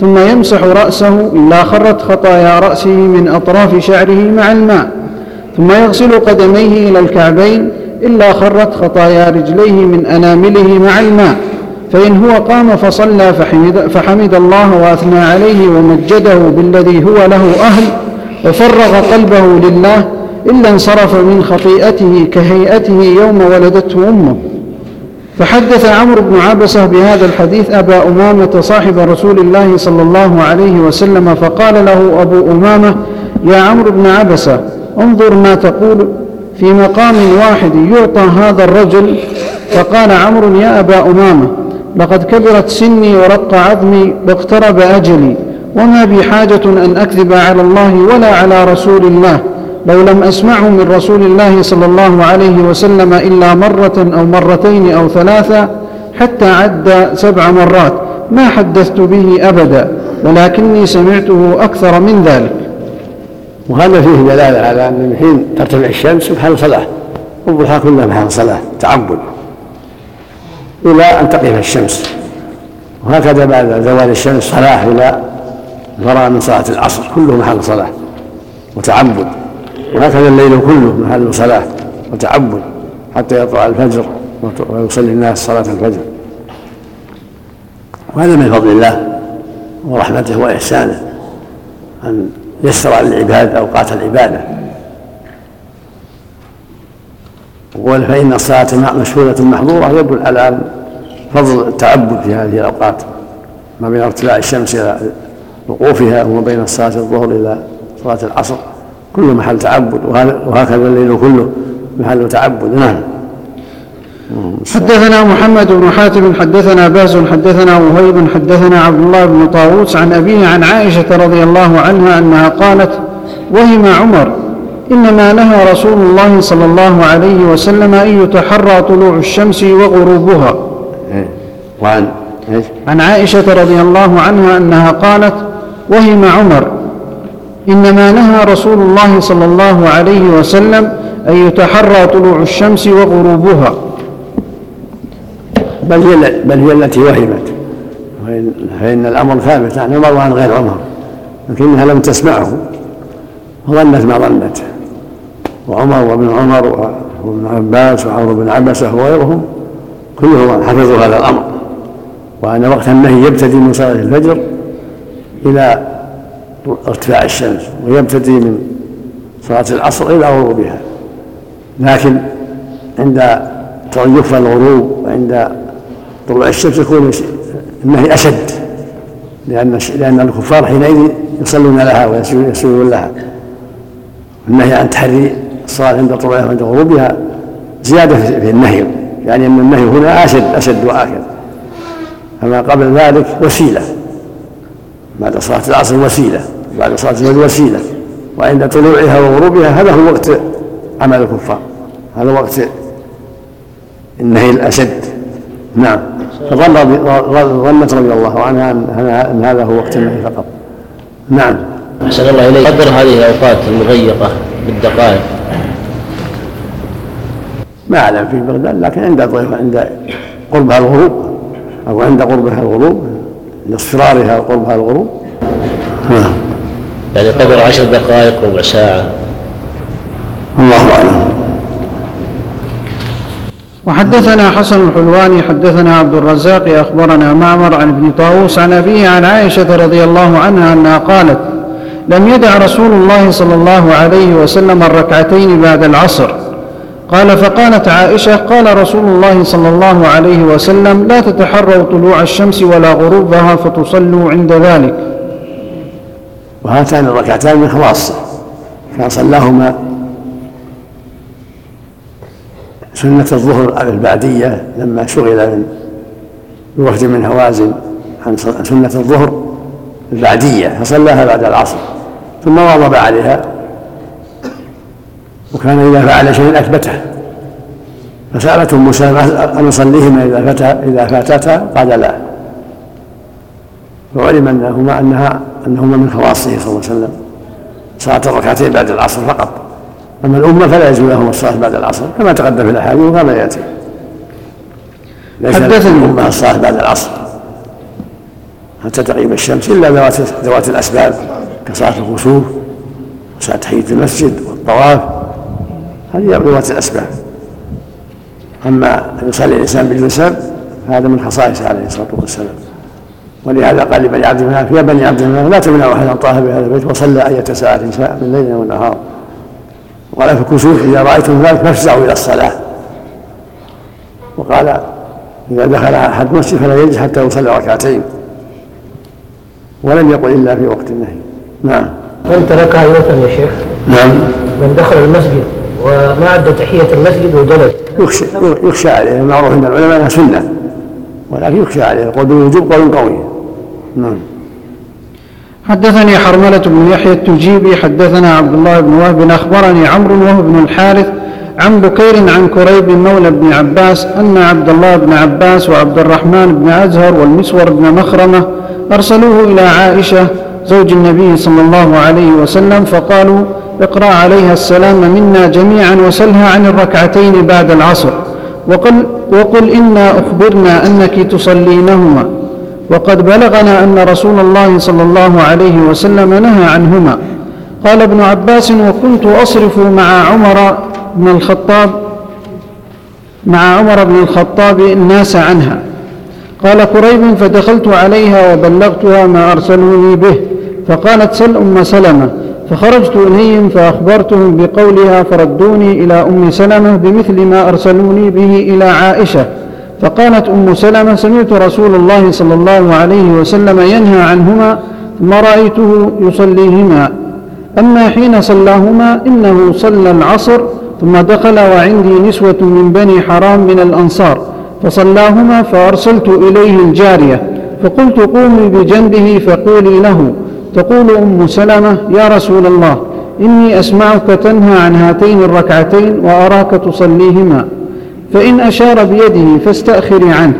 ثم يمسح رأسه إلا خرت خطايا رأسه من أطراف شعره مع الماء ثم يغسل قدميه إلى الكعبين إلا خرت خطايا رجليه من أنامله مع الماء فإن هو قام فصلى فحمد, فحمد الله وأثنى عليه ومجده بالذي هو له أهل وفرغ قلبه لله إلا انصرف من خطيئته كهيئته يوم ولدته أمه. فحدث عمرو بن عبسة بهذا الحديث أبا أمامة صاحب رسول الله صلى الله عليه وسلم فقال له أبو أمامة يا عمرو بن عبسة انظر ما تقول في مقام واحد يعطى هذا الرجل. فقال عمرو يا أبا أمامة لقد كبرت سني ورق عظمي واقترب أجلي وما بي حاجة أن أكذب على الله ولا على رسول الله. لو لم أسمعه من رسول الله صلى الله عليه وسلم إلا مرة أو مرتين أو ثلاثة حتى عد سبع مرات ما حدثت به أبدا ولكني سمعته أكثر من ذلك. وهذا فيه دلالة على أن من حين ترتفع الشمس محل صلاة والضحى كلها محل صلاة تعبد إلى أن تقف الشمس. وهكذا بعد زوال الشمس صلاة إلى الفراغ من صلاة العصر كله محل صلاة وتعبد. وهكذا الليل كله محل صلاة وتعبد حتى يطلع الفجر ويصلي الناس صلاة الفجر. وهذا من فضل الله ورحمته وإحسانه أن يسر للعباد أوقات العبادة. وقال فإن الصلاة مشهورة محظورة يدل على فضل التعبد في هذه الأوقات ما بين ارتفاع الشمس إلى وقوفها وما بين صلاة الظهر إلى صلاة العصر. كله محل تعبد وهكذا الليل كله محل تعبد نعم حدثنا محمد بن حاتم حدثنا باز حدثنا وهيب حدثنا عبد الله بن طاووس عن أبيه عن عائشة رضي الله عنها أنها قالت وهم عمر إنما نهى رسول الله صلى الله عليه وسلم أن يتحرى طلوع الشمس وغروبها إيه. وعن؟ عن عائشة رضي الله عنها أنها قالت وهم عمر إنما نهى رسول الله صلى الله عليه وسلم أن يتحرى طلوع الشمس وغروبها. بل هي بل هي التي وهمت. فإن الأمر ثابت عن عمر وعن غير عمر لكنها لم تسمعه. فظنت ما ظنت. وعمر وابن عمر وابن عباس وعمر بن عبسة وغيرهم كلهم حفظوا هذا الأمر. وأن وقت النهي يبتدي من صلاة الفجر إلى ارتفاع الشمس ويبتدي من صلاة العصر إلى غروبها. لكن عند تضيف الغروب وعند طلوع الشمس يكون النهي أشد لأن لأن الكفار حينئذ يصلون لها ويسجدون لها. النهي عن تحري الصلاة عند طلوعها وعند غروبها زيادة في النهي يعني أن النهي هنا أشد أشد وآكد. فما قبل ذلك وسيلة. بعد صلاة العصر وسيلة بعد صلاة الفجر وسيلة. وعند طلوعها وغروبها هذا هو وقت عمل الكفار هذا وقت النهي الأشد. نعم. فظن ظنت رضي الله عنها أن هذا هو وقت النهي فقط. نعم. أحسن الله إليك. قدر هذه الأوقات المضيقة بالدقائق. ما أعلم في بغداد لكن عند عند قربها الغروب أو عند قربها الغروب عند اصفرارها وقربها الغروب؟ نعم. يعني قدر عشر دقائق ربع ساعة. الله أعلم. وحدثنا حسن الحلواني حدثنا عبد الرزاق أخبرنا معمر عن ابن طاووس عن أبيه عن عائشة رضي الله عنها أنها قالت لم يدع رسول الله صلى الله عليه وسلم الركعتين بعد العصر. قال فقالت عائشة قال رسول الله صلى الله عليه وسلم لا تتحروا طلوع الشمس ولا غروبها فتصلوا عند ذلك. وهاتان الركعتان من خواصه كان صلاهما سنة الظهر البعدية لما شغل من بوفد من هوازن عن سنة الظهر البعدية فصلاها بعد العصر ثم واظب عليها. وكان إذا فعل شيئا أثبته. فسألته موسى أن نصليهما إذا فات إذا فاتتا؟ قال لا. وعلم أنهما أنها أنهما من خواصه صلى الله عليه وسلم. صلاة الركعتين بعد العصر فقط. أما الأمة فلا يجوز لهم الصلاة بعد العصر كما تقدم في الأحاديث وكما يأتي. ليس الأمة الصلاة بعد العصر. حتى تغيب الشمس إلا ذوات ذوات الأسباب كصلاة الخسوف وصلاة تحية المسجد والطواف. هذه ذوات الأسباب. أما أن يصلي الإنسان بالنسب فهذا من خصائصه عليه الصلاة والسلام. ولهذا قال لبني عبد المناف يا بني عبد المناف لا تمنعوا أحدا طاف بهذا البيت وصلى أية ساعة شاء من ليل ونهار وقال في الكسوف إذا رأيتم ذلك فافزعوا إلى الصلاة. وقال إذا دخل أحد مسجد فلا يجلس حتى يصلي ركعتين. ولم يقل إلا في وقت النهي. نعم. من تركها يوثا يا شيخ. نعم. من دخل المسجد وما أدى تحية المسجد وجلس. يخشى يخشى عليه المعروف عند العلماء انها سنة. ولكن يخشى عليه القول بالوجوب قول قوي. نعم. حدثني حرملة بن يحيى التجيبي حدثنا عبد الله بن وهب أخبرني عمرو وهو بن الحارث عن بكير عن كريب مولى بن عباس أن عبد الله بن عباس وعبد الرحمن بن أزهر والمسور بن مخرمة أرسلوه إلى عائشة زوج النبي صلى الله عليه وسلم فقالوا اقرأ عليها السلام منا جميعا وسلها عن الركعتين بعد العصر. وقل, وقل إنا أخبرنا أنك تصلينهما. وقد بلغنا أن رسول الله صلى الله عليه وسلم نهى عنهما. قال ابن عباس وكنت أصرف مع عمر بن الخطاب مع عمر بن الخطاب الناس عنها. قال قريب فدخلت عليها وبلغتها ما أرسلوني به. فقالت سل أم سلمة فخرجت إليهم فأخبرتهم بقولها فردوني إلى أم سلمة بمثل ما أرسلوني به إلى عائشة. فقالت أم سلمة سمعت رسول الله صلى الله عليه وسلم ينهى عنهما ثم رأيته يصليهما. أما حين صلاهما إنه صلى العصر ثم دخل وعندي نسوة من بني حرام من الأنصار. فصلاهما فأرسلت إليه الجارية فقلت قومي بجنبه فقولي له. تقول أم سلمة يا رسول الله إني أسمعك تنهى عن هاتين الركعتين وأراك تصليهما. فإن أشار بيده فاستأخري عنه.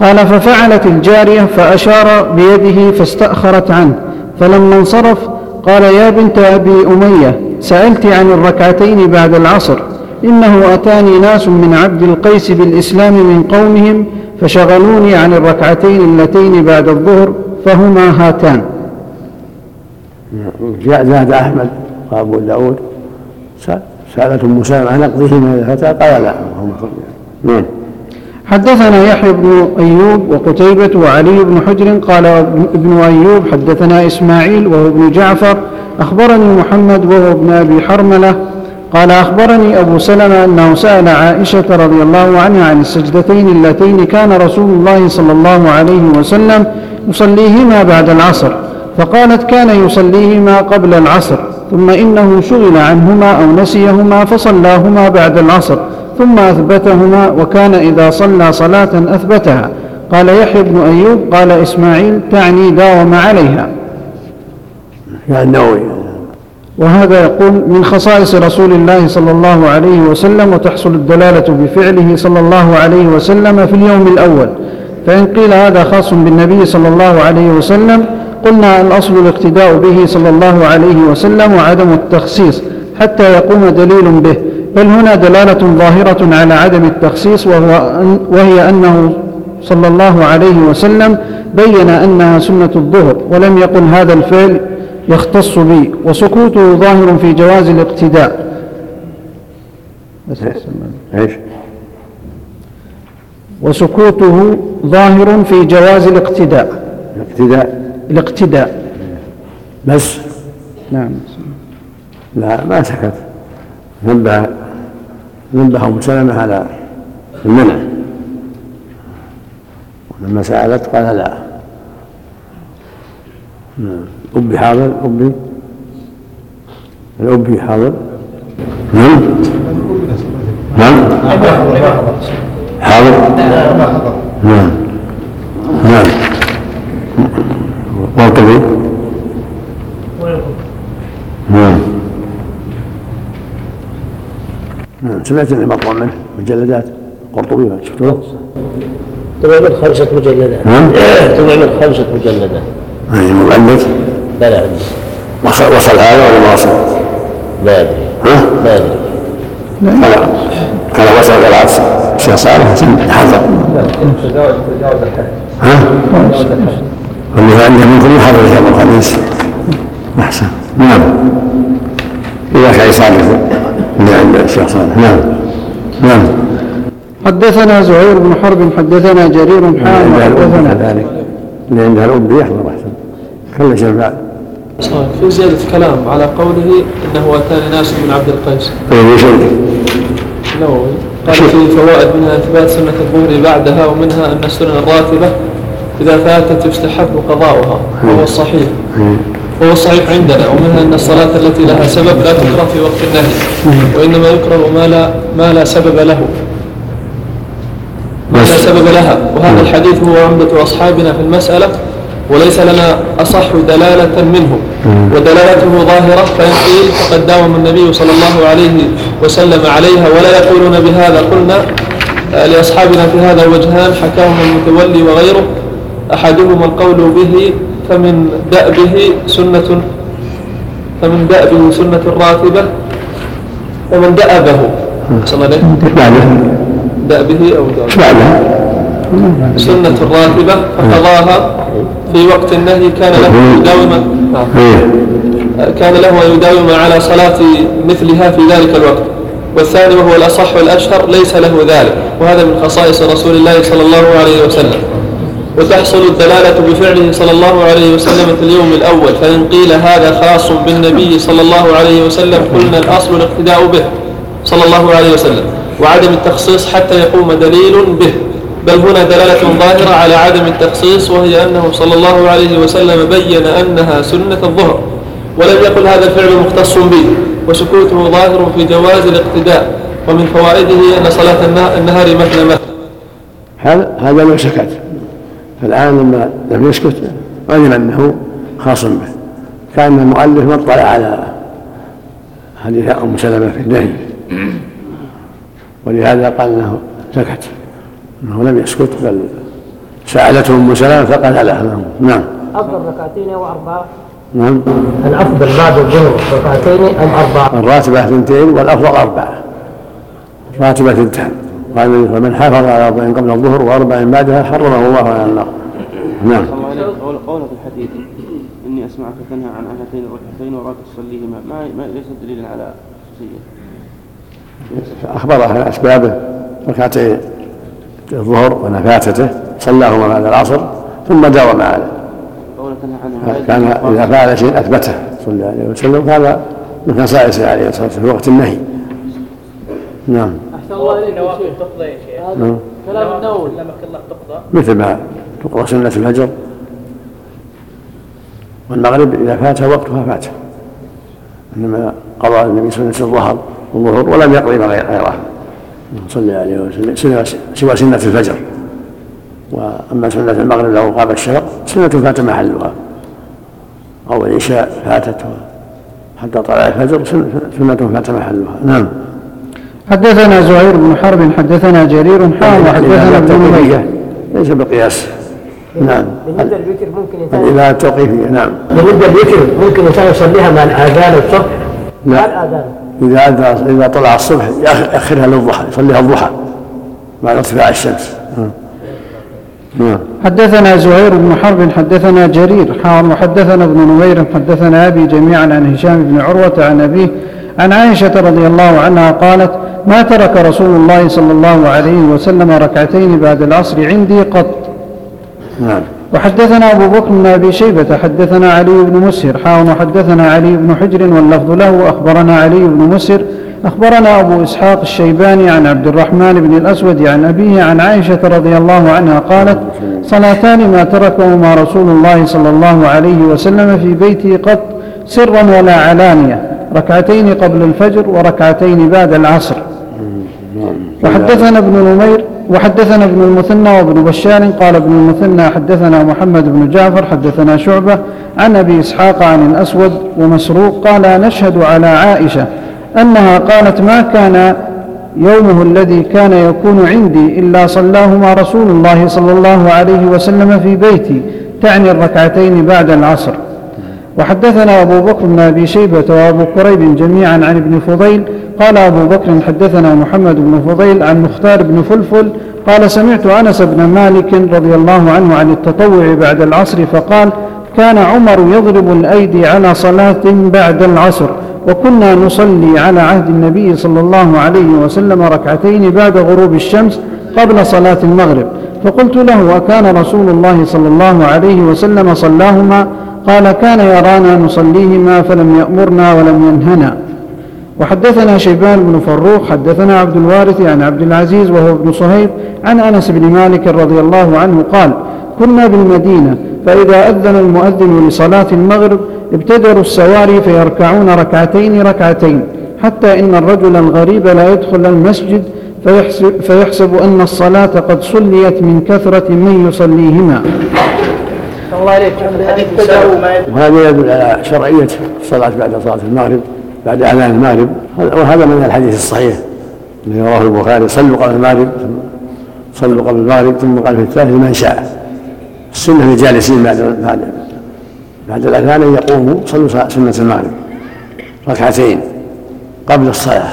قال ففعلت الجارية فأشار بيده فاستأخرت عنه. فلما انصرف قال يا بنت أبي أمية سألت عن الركعتين بعد العصر. إنه أتاني ناس من عبد القيس بالإسلام من قومهم فشغلوني عن الركعتين اللتين بعد الظهر فهما هاتان. جاء زاد أحمد وأبو داود. سألت أم سلمة عن نقضهما إلى فتى قال لا نعم. حدثنا يحيى بن أيوب وقتيبة وعلي بن حجر قال ابن أيوب حدثنا إسماعيل وهو ابن جعفر أخبرني محمد وهو ابن أبي حرملة قال أخبرني أبو سلمة أنه سأل عائشة رضي الله عنها عن السجدتين اللتين كان رسول الله صلى الله عليه وسلم يصليهما بعد العصر. فقالت كان يصليهما قبل العصر ثم إنه شغل عنهما أو نسيهما فصلاهما بعد العصر ثم أثبتهما وكان إذا صلى صلاة أثبتها. قال يحيى بن أيوب قال إسماعيل تعني داوم عليها. النووي وهذا يقول من خصائص رسول الله صلى الله عليه وسلم وتحصل الدلالة بفعله صلى الله عليه وسلم في اليوم الأول. فإن قيل هذا خاص بالنبي صلى الله عليه وسلم قلنا الأصل الاقتداء به صلى الله عليه وسلم وعدم التخصيص حتى يقوم دليل به بل هنا دلالة ظاهرة على عدم التخصيص وهو أن وهي أنه صلى الله عليه وسلم بين أنها سنة الظهر ولم يقل هذا الفعل يختص بي وسكوته ظاهر في جواز الاقتداء. إيش؟ وسكوته ظاهر في جواز الاقتداء. الاقتداء. الاقتداء. بس؟ نعم. لا ما سكت. نبه نبه ام سلمه على المنع. ولما سألت قال لا. نعم. أبي حاضر؟ أبي الأبي حاضر؟ نعم. نعم. حاضر. نعم قرطبي نعم. نعم سمعت اني مطبوع منه مجلدات؟ قرطبي شفتوه؟ طبع من خمسة مجلدات. نعم. طبع من خمسة مجلدات. يعني مؤلف؟ بلى عندي. وصل وصل هذا ولا ما وصل؟ لا أدري. ها؟ لا أدري. كان كان وصل إلى العصر. الشيخ صالح حسن. حفظ تجاوز تجاوز الحد ها؟ واللي عنده منكم يحرر يوم الخميس أحسن. نعم. إذا كان اللي عند الشيخ صالح نعم. نعم. حدثنا زهير بن حرب حدثنا جرير اللي حام عندها الأم حدثنا كذلك. اللي عندها الأم يحضر أحسن. كل شيء بعد. في زيادة كلام على قوله إنه أتاني ناس من عبد القيس. طيب شيء النووي قال في فوائد منها إثبات سنة الظهر بعدها ومنها أن السنن الراتبة إذا فاتت يستحب قضاؤها وهو الصحيح. وهو الصحيح عندنا ومنها أن الصلاة التي لها سبب لا تكره في وقت النهي وإنما يكره ما لا ما لا سبب له. ما لا سبب لها. وهذا الحديث هو عمدة أصحابنا في المسألة وليس لنا أصح دلالة منه. ودلالته ظاهرة فإن قيل فقد داوم النبي صلى الله عليه وسلم عليها ولا يقولون بهذا. قلنا آه، لأصحابنا في هذا وجهان حكاهما المتولي وغيره. أحدهما القول به فمن دأبه سنة فمن دأبه سنة راتبة ومن دأبه. صلى الله عليه إيش بعده؟ دأبه أو دأبه؟ سنة راتبة فقضاها في وقت النهي كان له يداوم. نعم. إيه. كان له أن يداوم على صلاة مثلها في ذلك الوقت. والثاني وهو الأصح والأشهر ليس له ذلك. وهذا من خصائص رسول الله صلى الله عليه وسلم. وتحصل الدلالة بفعله صلى الله عليه وسلم في اليوم الأول فإن قيل هذا خاص بالنبي صلى الله عليه وسلم قلنا الأصل الاقتداء به صلى الله عليه وسلم وعدم التخصيص حتى يقوم دليل به. بل هنا دلالة ظاهرة على عدم التخصيص وهي أنه صلى الله عليه وسلم بين أنها سنة الظهر ولم يقل هذا الفعل مختص به وسكوته ظاهر في جواز الاقتداء ومن فوائده أن صلاة النهار مثل مثل هذا هذا لو سكت. فالآن لما لم يسكت علم أنه خاص به كأن المؤلف ما اطلع على حديث أم سلمة في النهي. ولهذا قال أنه سكت أنه لم يسكت بل سألته أم سلمة فقال لها نعم. أفضل ركعتين أو أربعة؟ نعم. الأفضل بعد الظهر ركعتين أم أربعة؟ الراتبة اثنتين والأفضل أربعة. راتبة اثنتان. قال النبي فمن حافظ على أربع قبل الظهر وأربع بعدها حرمه الله على النار. نعم. الله قول قوله في الحديث إني أسمعك تنهى عن هاتين الركعتين وراك تصليهما. ما ما ليس دليلا على خصوصيه أخبره عن أسبابه ركعتي الظهر ونفاتته صلاهما بعد العصر ثم داوم عليه كان إذا فعل شيء أثبته صلى الله عليه وسلم هذا من خصائصه عليه الصلاة والسلام في وقت النهي. نعم. الله شيخ تقضى يا شيخ. نعم. كلام النووي الله تقضى. مثل ما تقرأ سنة الفجر والمغرب إذا فات وقتها فات. إنما قضى النبي سنة الظهر والظهر ولم يقضي غيرها صلى عليه وسلم. سوى سنة الفجر. وأما سنة المغرب لو غاب الشفق سنة فات محلها. أو العشاء فاتت. حتى طلع الفجر سنة سنة فات محلها. نعم. حدثنا زهير بن حرب حدثنا جرير حام وحدثنا ابن ليس بقياس. نعم. بالنسبة للذكر ممكن إنسان الإمامة التوقيفية نعم. بالنسبة للذكر ممكن إنسان يصليها مع الآذان الصبح. مع لا الآذان. إذا إذا طلع الصبح يأخ- يأخرها للضحى يصليها الضحى بعد ارتفاع الشمس. نعم. نعم. حدثنا زهير بن حرب حدثنا جرير حام وحدثنا ابن نمير حدثنا أبي جميعا عن هشام بن عروة عن أبيه عن عائشة رضي الله عنها قالت ما ترك رسول الله صلى الله عليه وسلم ركعتين بعد العصر عندي قط. نعم. وحدثنا أبو بكر بن أبي شيبة حدثنا علي بن مسهر حاون وحدثنا علي بن حجر واللفظ له أخبرنا علي بن مسهر أخبرنا أبو إسحاق الشيباني عن عبد الرحمن بن الأسود عن أبيه عن عائشة رضي الله عنها قالت صلاتان ما تركهما رسول الله صلى الله عليه وسلم في بيته قط سرا ولا علانية. ركعتين قبل الفجر وركعتين بعد العصر. وحدثنا ابن نمير وحدثنا ابن المثنى وابن بشار قال ابن المثنى حدثنا محمد بن جعفر حدثنا شعبة عن أبي إسحاق عن الأسود ومسروق قال نشهد على عائشة أنها قالت ما كان يومه الذي كان يكون عندي إلا صلاهما رسول الله صلى الله عليه وسلم في بيتي تعني الركعتين بعد العصر. وحدثنا أبو بكر بن أبي شيبة وأبو كريب جميعا عن ابن فضيل. قال أبو بكر حدثنا محمد بن فضيل عن مختار بن فلفل. قال سمعت أنس بن مالك رضي الله عنه عن التطوع بعد العصر فقال كان عمر يضرب الأيدي على صلاة بعد العصر وكنا نصلي على عهد النبي صلى الله عليه وسلم ركعتين بعد غروب الشمس قبل صلاة المغرب. فقلت له وكان رسول الله صلى الله عليه وسلم صلاهما؟ قال كان يرانا نصليهما فلم يأمرنا ولم ينهنا. وحدثنا شيبان بن فروخ حدثنا عبد الوارث عن عبد العزيز وهو ابن صهيب عن أنس بن مالك رضي الله عنه قال كنا بالمدينة فإذا أذن المؤذن لصلاة المغرب ابتدروا السواري فيركعون ركعتين ركعتين حتى إن الرجل الغريب لا يدخل المسجد فيحسب, فيحسب أن الصلاة قد صليت من كثرة من يصليهما. الله عليك. الحديث وهذا يدل على شرعيه الصلاة بعد صلاة المغرب بعد أذان المغرب. وهذا من الحديث الصحيح الذي رواه البخاري. صلوا قبل المغرب صلوا قبل المغرب ثم قال في الثالث لمن شاء. السنة للجالسين بعد بعد بعد الأذان أن يقوموا صلوا سنة المغرب. ركعتين قبل الصلاة.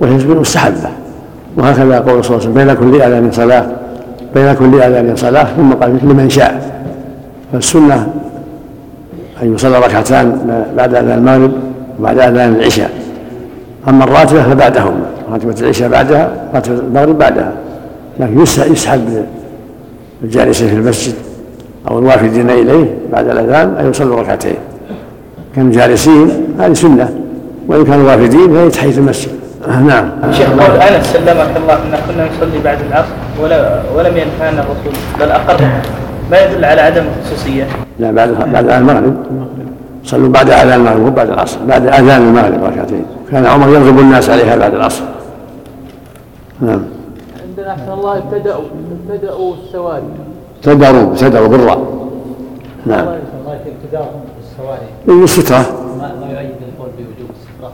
وهي مستحبة. وهكذا قول صلى الله عليه وسلم بين كل أذان صلاه بين كل أذان صلاة ثم قال لمن شاء. فالسنه أن يصلى ركعتان بعد أذان المغرب وبعد أذان العشاء. أما الراتبة فبعدهما راتبة العشاء بعدها راتبة المغرب بعدها. لكن يسحب الجالسين في المسجد أو الوافدين إليه بعد الأذان أن يصلوا ركعتين. كانوا جالسين هذه سنة. وإن كانوا وافدين فهي تحية المسجد. نعم. شيخ قول انس سلمك الله أن كنا نصلي بعد العصر ولم ينهانا الرسول بل أقر ما يدل على عدم الخصوصية؟ لا بعد بعد المغرب. صلوا بعد آذان المغرب وبعد العصر بعد آذان المغرب ركعتين. كان عمر يرغب الناس عليها بعد العصر. نعم. عندنا أحسن الله ابتدأوا ابتدأوا السواري ابتدروا ابتدروا بالراء نعم. ابتداءهم بالسواري. من السترة ما يؤيد القول بوجوب السترة.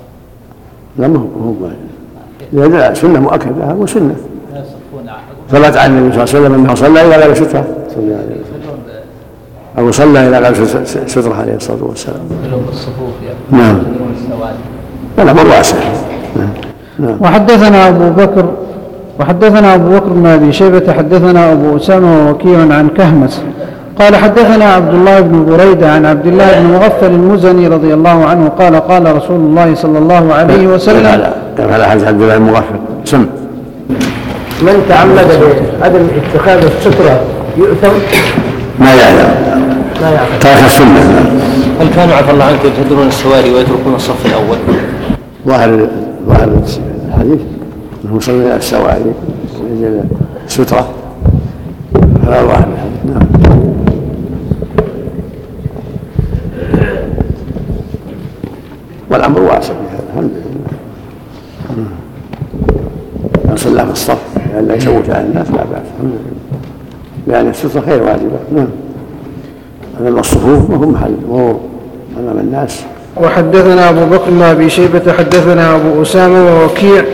لا ما هو هو لا سنة مؤكدة هو سنة. يصفون ثبت عن النبي صلى الله عليه وسلم أنه صلى إلى غير سترة. صلى الله عليه وسلم. أو صلى إلى غير سترة عليه الصلاة والسلام. نعم. الامر واسع نعم. نعم. وحدثنا أبو بكر وحدثنا أبو بكر بن أبي شيبة حدثنا أبو أسامة ووكيع عن كهمس. قال حدثنا عبد الله بن بريدة عن عبد الله بن مغفل المزني رضي الله عنه قال قال رسول الله صلى الله عليه وسلم كيف على حديث عبد الله المغفل سم. من تعمد بعدم اتخاذ السترة يؤثم؟ ما يعلم. لا يعلم. ترك السنة هل كانوا عفى الله عنك يبتدرون السواري ويتركون الصف الأول؟ ظاهر ظاهر الحديث انهم يصلون إلى السواري. ويجي السترة. هذا ظاهر الحديث. نعم. والأمر واسع في هذا. الحمد لله. من صلى في الصف. لئلا يشوش على الناس لا بأس. الحمد لله. لأن الستره خير واجبة. نعم. امام الصفوف وهو محل. وهو أمام الناس. وحدثنا أبو بكر بن أبي شيبة حدثنا أبو أسامة ووكيع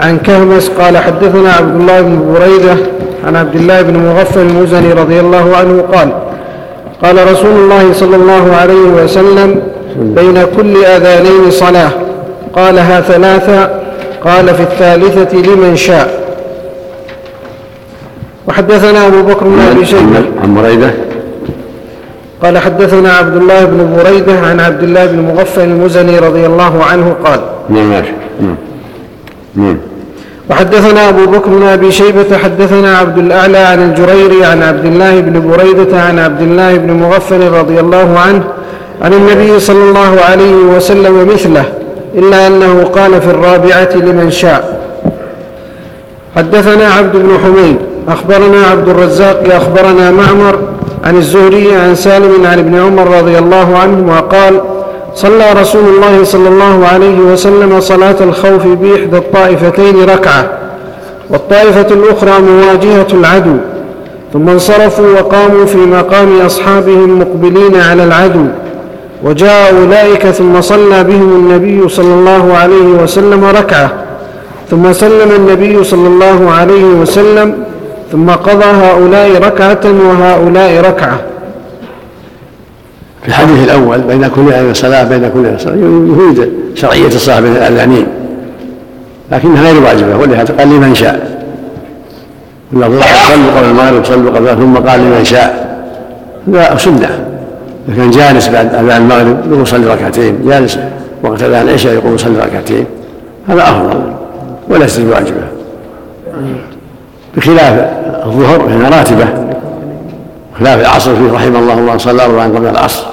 عن كهمس قال حدثنا عبد الله بن بريدة عن عبد الله بن مغفل المزني رضي الله عنه قال قال رسول الله صلى الله عليه وسلم بين كل أذانين صلاة. قالها ثلاثة. قال في الثالثة لمن شاء. وحدثنا أبو بكر بن أبي شيبة. عن بريدة. قال حدثنا عبد الله بن بريدة عن عبد الله بن مغفل المزني رضي الله عنه قال نعم نعم. نعم. وحدثنا أبو بكر بن أبي شيبة حدثنا عبد الأعلى عن الجريري عن عبد الله بن بريدة عن عبد الله بن مغفل رضي الله عنه عن النبي صلى الله عليه وسلم مثله إلا أنه قال في الرابعة لمن شاء. حدثنا عبد بن حميد أخبرنا عبد الرزاق أخبرنا معمر عن الزهري عن سالم عن ابن عمر رضي الله عنهما قال صلى رسول الله صلى الله عليه وسلم صلاة الخوف بإحدى الطائفتين ركعة والطائفة الأخرى مواجهة العدو ثم انصرفوا وقاموا في مقام أصحابهم مقبلين على العدو وجاء أولئك ثم صلى بهم النبي صلى الله عليه وسلم ركعة ثم سلم النبي صلى الله عليه وسلم ثم قضى هؤلاء ركعة وهؤلاء ركعة. في الحديث الأول بين كل اذان صلاه بين كل اذان صلاه يفيد شرعية الصلاة بين الأذانين. لكنها غير واجبة ولهذا قال لمن شاء. واللفظ صلوا قبل المغرب صلوا قبل ثم قال لمن شاء. هذا سنة. كان جالس بعد أذان المغرب يقول صلي ركعتين جالس وقت أذان العشاء يقول صلي ركعتين. هذا أفضل وليست بواجبة. بخلاف الظهر فإنها راتبة. خلاف العصر فيه رحم الله من صلى أربعا قبل العصر.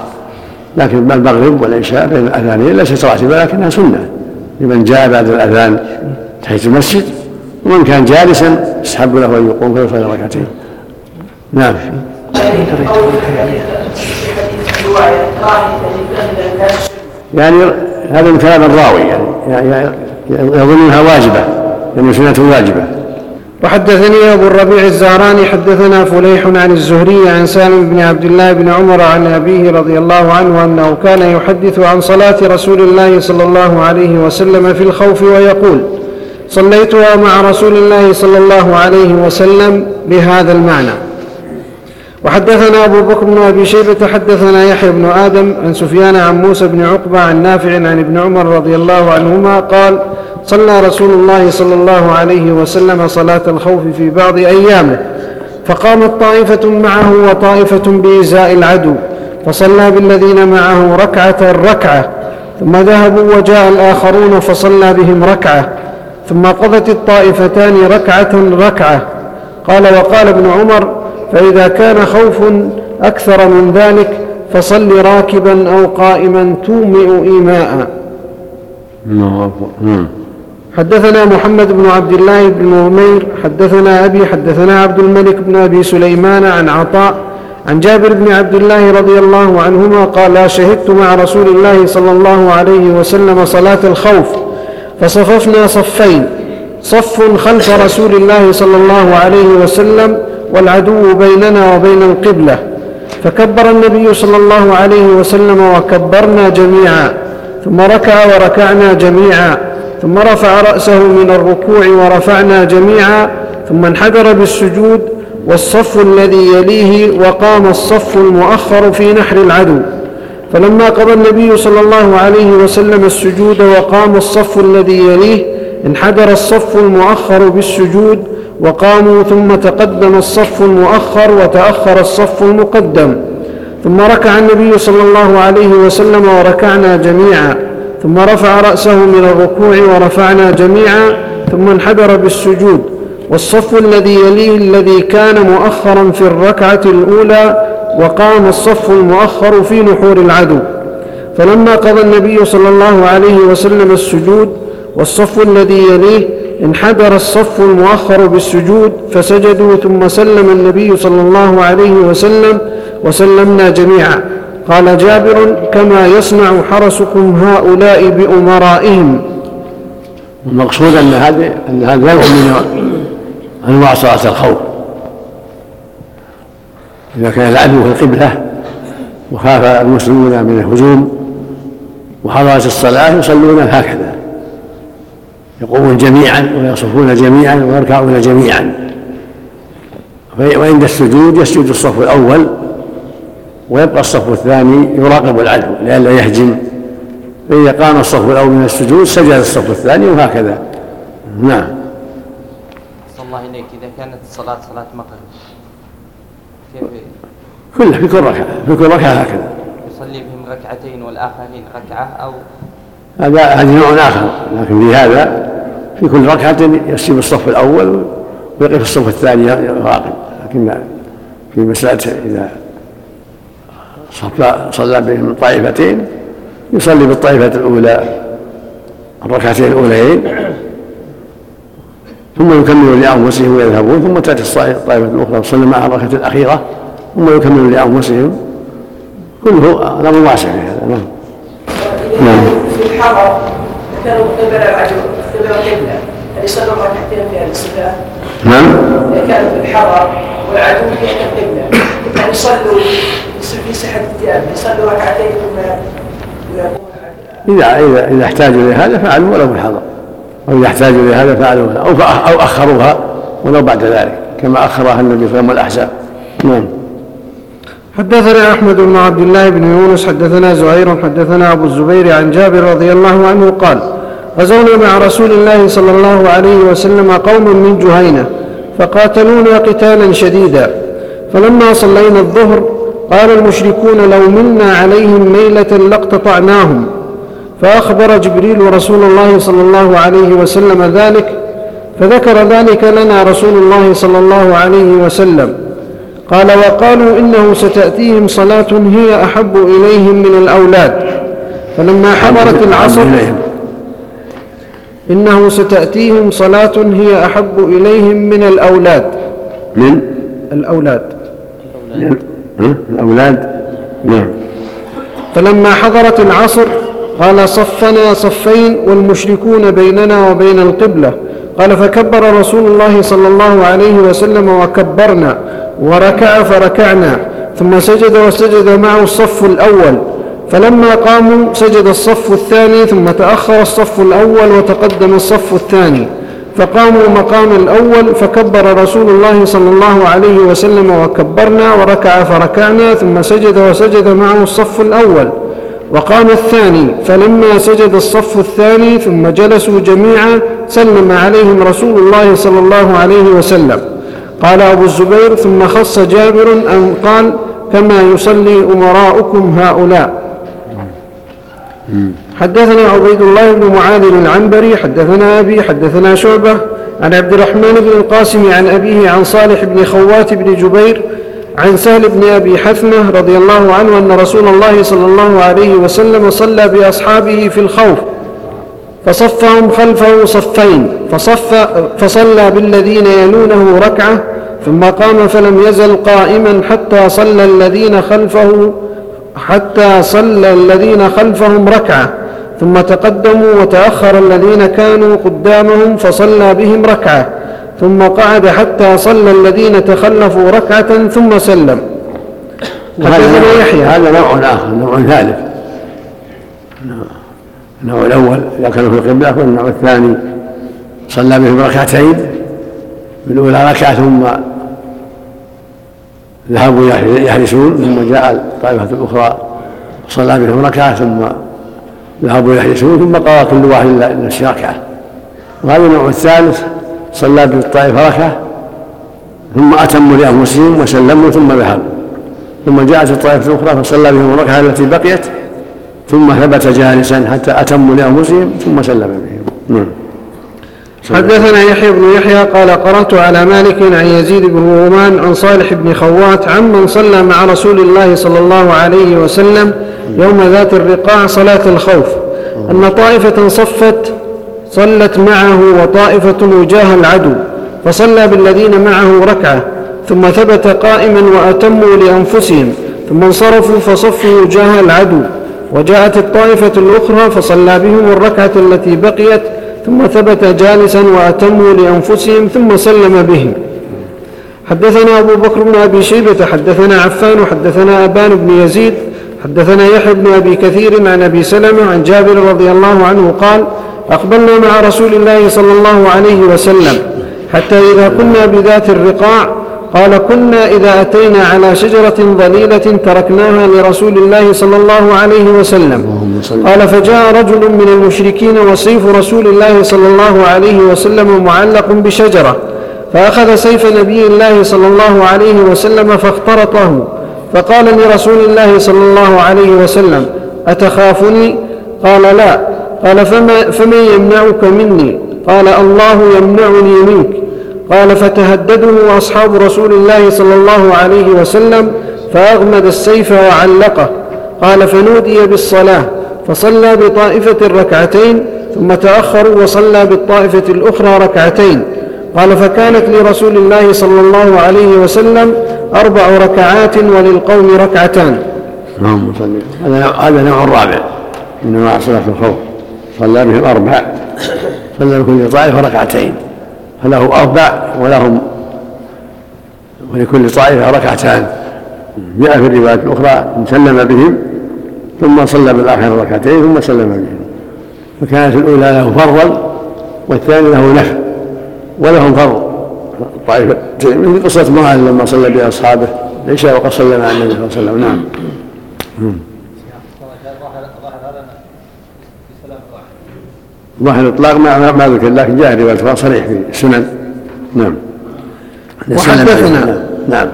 لكن المغرب والعشاء بين الأذانين ليست راتبة لكنها سنة. لمن جاء بعد الأذان تحية المسجد ومن كان جالسا يستحب له أن يقوم فيصلي ركعتين. نعم. يعني هذا من كلام الراوي يعني, يعني يظنها واجبة يعني سنة واجبة. وحدثني أبو الربيع الزهراني حدثنا فليح عن الزهري عن سالم بن عبد الله بن عمر عن أبيه رضي الله عنه أنه كان يحدث عن صلاة رسول الله صلى الله عليه وسلم في الخوف ويقول صليتها مع رسول الله صلى الله عليه وسلم بهذا المعنى. وحدثنا أبو بكر بن أبي شيبة حدثنا يحيى بن آدم عن سفيان عن موسى بن عقبة عن نافع عن ابن عمر رضي الله عنهما قال صلى رسول الله صلى الله عليه وسلم صلاة الخوف في بعض أيامه. فقامت طائفة معه وطائفة بإزاء العدو فصلى بالذين معه ركعة ركعة ثم ذهبوا وجاء الآخرون فصلى بهم ركعة ثم قضت الطائفتان ركعة ركعة. قال وقال ابن عمر فإذا كان خوف أكثر من ذلك فصل راكبا أو قائما تومئ إيماء. نعم. حدثنا محمد بن عبد الله بن نمير حدثنا أبي حدثنا عبد الملك بن أبي سليمان عن عطاء عن جابر بن عبد الله رضي الله عنهما قال شهدت مع رسول الله صلى الله عليه وسلم صلاة الخوف فصففنا صفين صف خلف رسول الله صلى الله عليه وسلم والعدو بيننا وبين القبلة فكبر النبي صلى الله عليه وسلم وكبرنا جميعا ثم ركع وركعنا جميعا ثم رفع رأسه من الركوع ورفعنا جميعا ثم انحدر بالسجود والصف الذي يليه وقام الصف المؤخر في نحر العدو. فلما قضى النبي صلى الله عليه وسلم السجود وقام الصف الذي يليه انحدر الصف المؤخر بالسجود وقاموا ثم تقدم الصف المؤخر وتأخر الصف المقدم. ثم ركع النبي صلى الله عليه وسلم وركعنا جميعا. ثم رفع رأسه من الركوع ورفعنا جميعا ثم انحدر بالسجود. والصف الذي يليه الذي كان مؤخرا في الركعة الأولى وقام الصف المؤخر في نحور العدو. فلما قضى النبي صلى الله عليه وسلم السجود والصف الذي يليه انحدر الصف المؤخر بالسجود فسجدوا ثم سلم النبي صلى الله عليه وسلم وسلمنا جميعا. قال جابر كما يصنع حرسكم هؤلاء بأمرائهم. المقصود أن هذا أن هذا نوع من أنواع صلاة الخوف. إذا كان العدو في القبلة وخاف المسلمون من الهجوم وحضرت الصلاة يصلون هكذا. يقومون جميعا ويصفون جميعا ويركعون جميعا. وعند السجود يسجد الصف الأول ويبقى الصف الثاني يراقب العدو لئلا يهجم. فإذا قام الصف الأول من السجود سجد الصف الثاني وهكذا. نعم. صلى الله إليك إذا كانت الصلاة صلاة مغرب كيف؟ كلها في كل ركعة في كل ركعة هكذا. يصلي بهم ركعتين والآخرين ركعة أو هذا هذا نوع آخر لكن في هذا في كل ركعة يسيب الصف الأول ويقف الصف الثاني راقب لكن في مسألة إذا صلى بهم طائفتين يصلي بالطائفة الأولى الركعتين الأولين ثم يكمل لأنفسهم ويذهبون ثم تأتي الطائفة الأخرى تصلي معها الركعة الأخيرة ثم يكمل لأنفسهم. كله أمر واسع في هذا. نعم. نعم. في الحرم كانوا قبل العدو قبل القبلة هل يصلوا ركعتين في الصلاة؟ نعم. كانوا في الحرم والعدو في القبلة يصلوا في سحة الثياب يصلوا ركعتين ثم إذا إذا إذا احتاجوا إلى هذا فعلوا ولو في الحضر أو إذا احتاجوا إلى هذا فعلوا أو أو أخروها ولو بعد ذلك كما أخرها النبي صلى الله عليه وسلم والأحزاب. نعم. حدثنا أحمد بن عبد الله بن يونس حدثنا زهير حدثنا أبو الزبير عن جابر رضي الله عنه قال غزونا مع رسول الله صلى الله عليه وسلم قوم من جهينة فقاتلونا قتالا شديدا. فلما صلينا الظهر قال المشركون لو منا عليهم ميلة لاقتطعناهم. فأخبر جبريل رسول الله صلى الله عليه وسلم ذلك فذكر ذلك لنا رسول الله صلى الله عليه وسلم. قال وقالوا إنه ستأتيهم صلاة هي أحب إليهم من الأولاد. فلما حضرت العصر إنه ستأتيهم صلاة هي أحب إليهم من الأولاد. من؟ الأولاد. الأولاد؟ نعم. فلما حضرت العصر قال صفنا صفين والمشركون بيننا وبين القبلة. قال فكبر رسول الله صلى الله عليه وسلم وكبرنا وركع فركعنا ثم سجد وسجد معه الصف الأول. فلما قاموا سجد الصف الثاني ثم تأخر الصف الأول وتقدم الصف الثاني. فقاموا مقام الأول فكبر رسول الله صلى الله عليه وسلم وكبرنا وركع فركعنا ثم سجد وسجد معه الصف الأول. وقام الثاني فلما سجد الصف الثاني ثم جلسوا جميعا سلم عليهم رسول الله صلى الله عليه وسلم. قال أبو الزبير ثم خص جابر أن قال كما يصلي أمراؤكم هؤلاء. حدثنا عبيد الله بن معاذ العنبري حدثنا أبي حدثنا شعبة عن عبد الرحمن بن القاسم عن أبيه عن صالح بن خوات بن جبير عن سهل بن أبي حثمة رضي الله عنه أن رسول الله صلى الله عليه وسلم صلى بأصحابه في الخوف فصفهم خلفه صفين فصف فصلى بالذين يلونه ركعة ثم قام فلم يزل قائما حتى صلى الذين خلفه حتى صلى الذين خلفهم ركعة. ثم تقدموا وتأخر الذين كانوا قدامهم فصلى بهم ركعة ثم قعد حتى صلى الذين تخلفوا ركعة ثم سلم. حدثنا يحيى. هذا نوع آخر نوع ثالث. النوع الأول إذا كانوا في القبلة والنوع الثاني صلى بهم ركعتين. الأولى ركعة ثم ذهبوا يحرسون ثم جاء الطائفة الأخرى صلى بهم ركعة ثم ذهبوا يحرسون ثم قضى كل واحد نفس ركعة وهذا النوع الثالث صلى بالطائفة ركعة ثم أتموا لأنفسهم وسلموا ثم ذهبوا ثم جاءت الطائفة الأخرى فصلى بهم الركعة التي بقيت ثم ثبت جالسا حتى أتموا لأنفسهم ثم سلم بهم. نعم. حدثنا يحيى بن يحيى قال قرأت على مالك عن يزيد بن رومان عن صالح بن خوات عمن صلى مع رسول الله صلى الله عليه وسلم يوم ذات الرقاع صلاة الخوف. أن طائفة صفت صلت معه وطائفة وجاه العدو فصلى بالذين معه ركعة ثم ثبت قائما وأتموا لأنفسهم ثم انصرفوا فصفوا وجاه العدو وجاءت الطائفة الأخرى فصلى بهم الركعة التي بقيت ثم ثبت جالسا وأتموا لأنفسهم ثم سلم بهم. حدثنا أبو بكر بن أبي شيبة حدثنا عفان حدثنا أبان بن يزيد حدثنا يحيى بن أبي كثير عن أبي سلمة عن جابر رضي الله عنه قال أقبلنا مع رسول الله صلى الله عليه وسلم حتى إذا كنا بذات الرقاع قال كنا إذا أتينا على شجرة ظليلة تركناها لرسول الله صلى الله عليه وسلم. قال فجاء رجل من المشركين وسيف رسول الله صلى الله عليه وسلم معلق بشجرة فأخذ سيف نبي الله صلى الله عليه وسلم فاخترطه فقال لرسول الله صلى الله عليه وسلم أتخافني؟ قال لا. قال فما فمن يمنعك مني؟ قال الله يمنعني منك. قال فتهدده أصحاب رسول الله صلى الله عليه وسلم فأغمد السيف وعلقه. قال فنودي بالصلاة. فصلى بطائفة ركعتين ثم تأخروا وصلى بالطائفة الأخرى ركعتين. قال فكانت لرسول الله صلى الله عليه وسلم أربع ركعات وللقوم ركعتان. اللهم صل هذا نوع رابع من انواع صلاة الخوف. صلى بهم أربع صلى لكل طائفة ركعتين. فله أربع ولهم ولكل طائفة ركعتان. جاء في الروايات الأخرى ان سلم بهم ثم صلى بالآخر ركعتين ثم سلم بهم. فكانت الأولى له فرضا والثاني له نفل ولهم فرض. طائفة مثل قصة معاذ لما صلى باصحابه ليس وقد صلى مع النبي صلى الله عليه وسلم. نعم. ظاهر الاطلاق ما ما ذكر لكن جاء روايه صريح في السنن. نعم. وحدثنا نعم.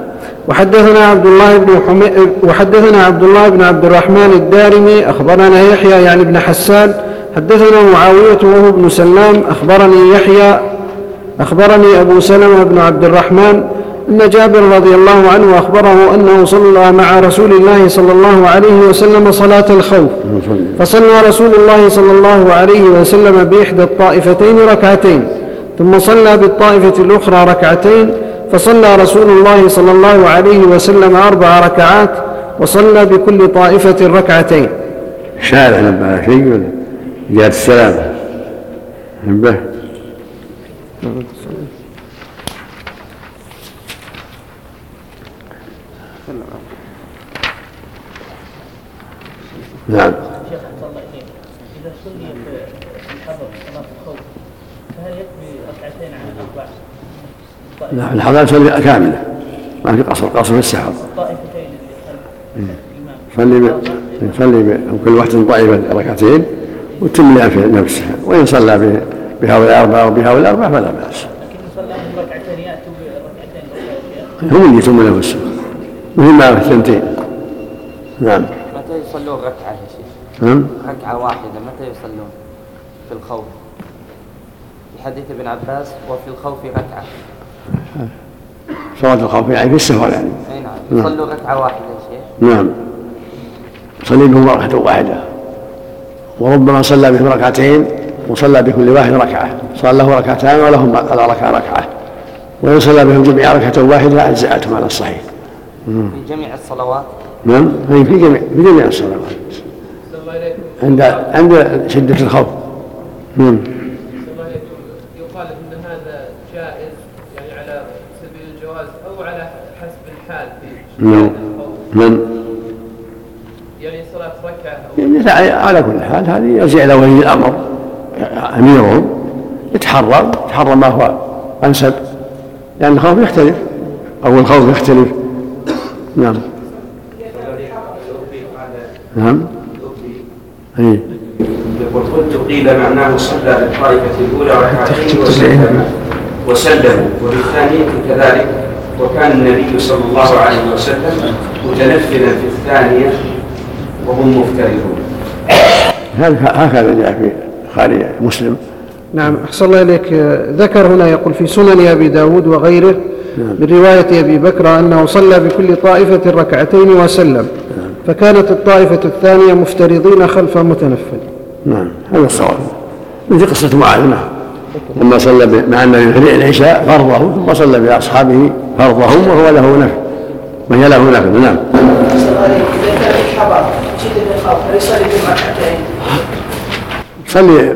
وحدثنا عبد الله بن حمي... وحدثنا عبد الله بن عبد الرحمن الدارمي أخبرنا يحيى يعني بن حسان. حدثنا معاوية وهو ابن سلام أخبرني يحيى أخبرني أبو سلمة بن عبد الرحمن إن جابر رضي الله عنه أخبره أنه صلى مع رسول الله صلى الله عليه وسلم صلاة الخوف. فصلى رسول الله صلى الله عليه وسلم بإحدى الطائفتين ركعتين ثم صلى بالطائفة الأخرى ركعتين فصلى رسول الله صلى الله عليه وسلم أربع ركعات وصلى بكل طائفة ركعتين. شارع على شيء ولا جاءت السلامة. نبه نعم. شيخ أحسن الله إذا صلي في الحضر صلاة الخوف فهل يكفي ركعتين عن الأربع؟ لا الحضارة تصلي كاملة ما في قصر قصر في السحر. الطائفتين اللي خلف صلي ب... يصلي ب... كل واحد طائفة ركعتين وتم لها في نفسها وإن صلى. بهؤلاء الأربعة وبهؤلاء الأربعة فلا بأس. لكن صلى لهم ركعتين يأتوا بركعتين أخرى. يا شيخ هم اللي يتم له السنة مثل ما في الثنتين. نعم. يصلون ركعة يا شيخ؟ نعم. ركعة واحدة متى يصلون؟ في الخوف؟ في حديث ابن عباس وفي الخوف ركعة. صلاة الخوف يعني في السفر يعني. أي نعم. نعم. يصلوا ركعة واحدة يا شيخ. نعم. صلي بهم ركعة واحدة. وربما صلى بهم ركعتين وصلى بكل واحد ركعة. صار له ركعتان ولهم على ركعة ركعة. وإن صلى بهم جميعا ركعة واحدة أجزأتهم على الصحيح. في جميع الصلوات؟ نعم؟ في جميع في جميع الصلوات. عند عند شدة الخوف. نعم. يقال إن هذا جائز يعني على سبيل الجواز أو على حسب الحال في نعم. نعم. يعني صلاة ركعة أو يعني على كل حال هذه يرجع إلى ولي الأمر. أميرهم يتحرى يتحرى ما هو أنسب. لأن الخوف يختلف. أو الخوف يختلف. نعم. نعم. اي يقول قلت قيل معناه صلى بالطائفة الأولى ركعتين وسلم. وسلموا وبالثانية كذلك. وكان النبي صلى الله عليه وسلم متنفلا في الثانية وهم مفترضون. هذا هكذا جاء في خارج مسلم نعم أحسن الله إليك. ذكر هنا يقول في سنن أبي داود وغيره نعم. من رواية أبي بكر أنه صلى بكل طائفة ركعتين وسلم. فكانت الطائفة الثانية مفترضين خلف متنفل. نعم هذا الصواب. مثل قصة معاذ. لما صلى مع النبي في العشاء فرضه ثم صلى بأصحابه فرضهم وهو له نفل. وهي له نفل نعم؟ صلي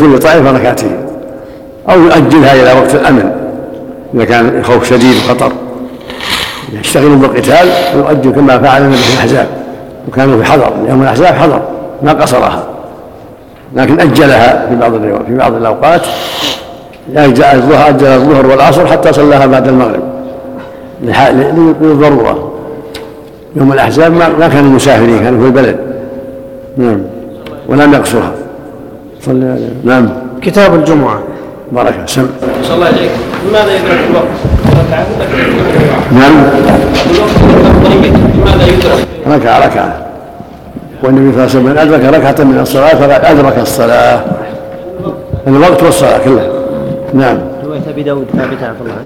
كل طائفة ركعتين. أو يؤجلها إلى وقت الأمن إذا كان الخوف شديد وخطر. يشتغل بالقتال ويؤجل كما فعل النبي في الأحزاب. وكانوا في حضر يوم الأحزاب حضر ما قصرها. لكن أجلها في بعض في بعض الأوقات. أجل الظهر أجل الظهر والعصر حتى صلاها بعد المغرب. لح- ل- للضرورة يوم الأحزاب ما ما كانوا مسافرين كانوا في البلد. نعم. ولم يقصرها. صلى نعم. كتاب الجمعة. بركة سم الله عليك لماذا يدرك الوقت؟ نعم؟ ركعة ركعة. والنبي صلى الله عليه وسلم أدرك ركعة من الصلاة فقد أدرك الصلاة. الوقت والصلاة كلها نعم. رواية أبي داود ثابتة الله.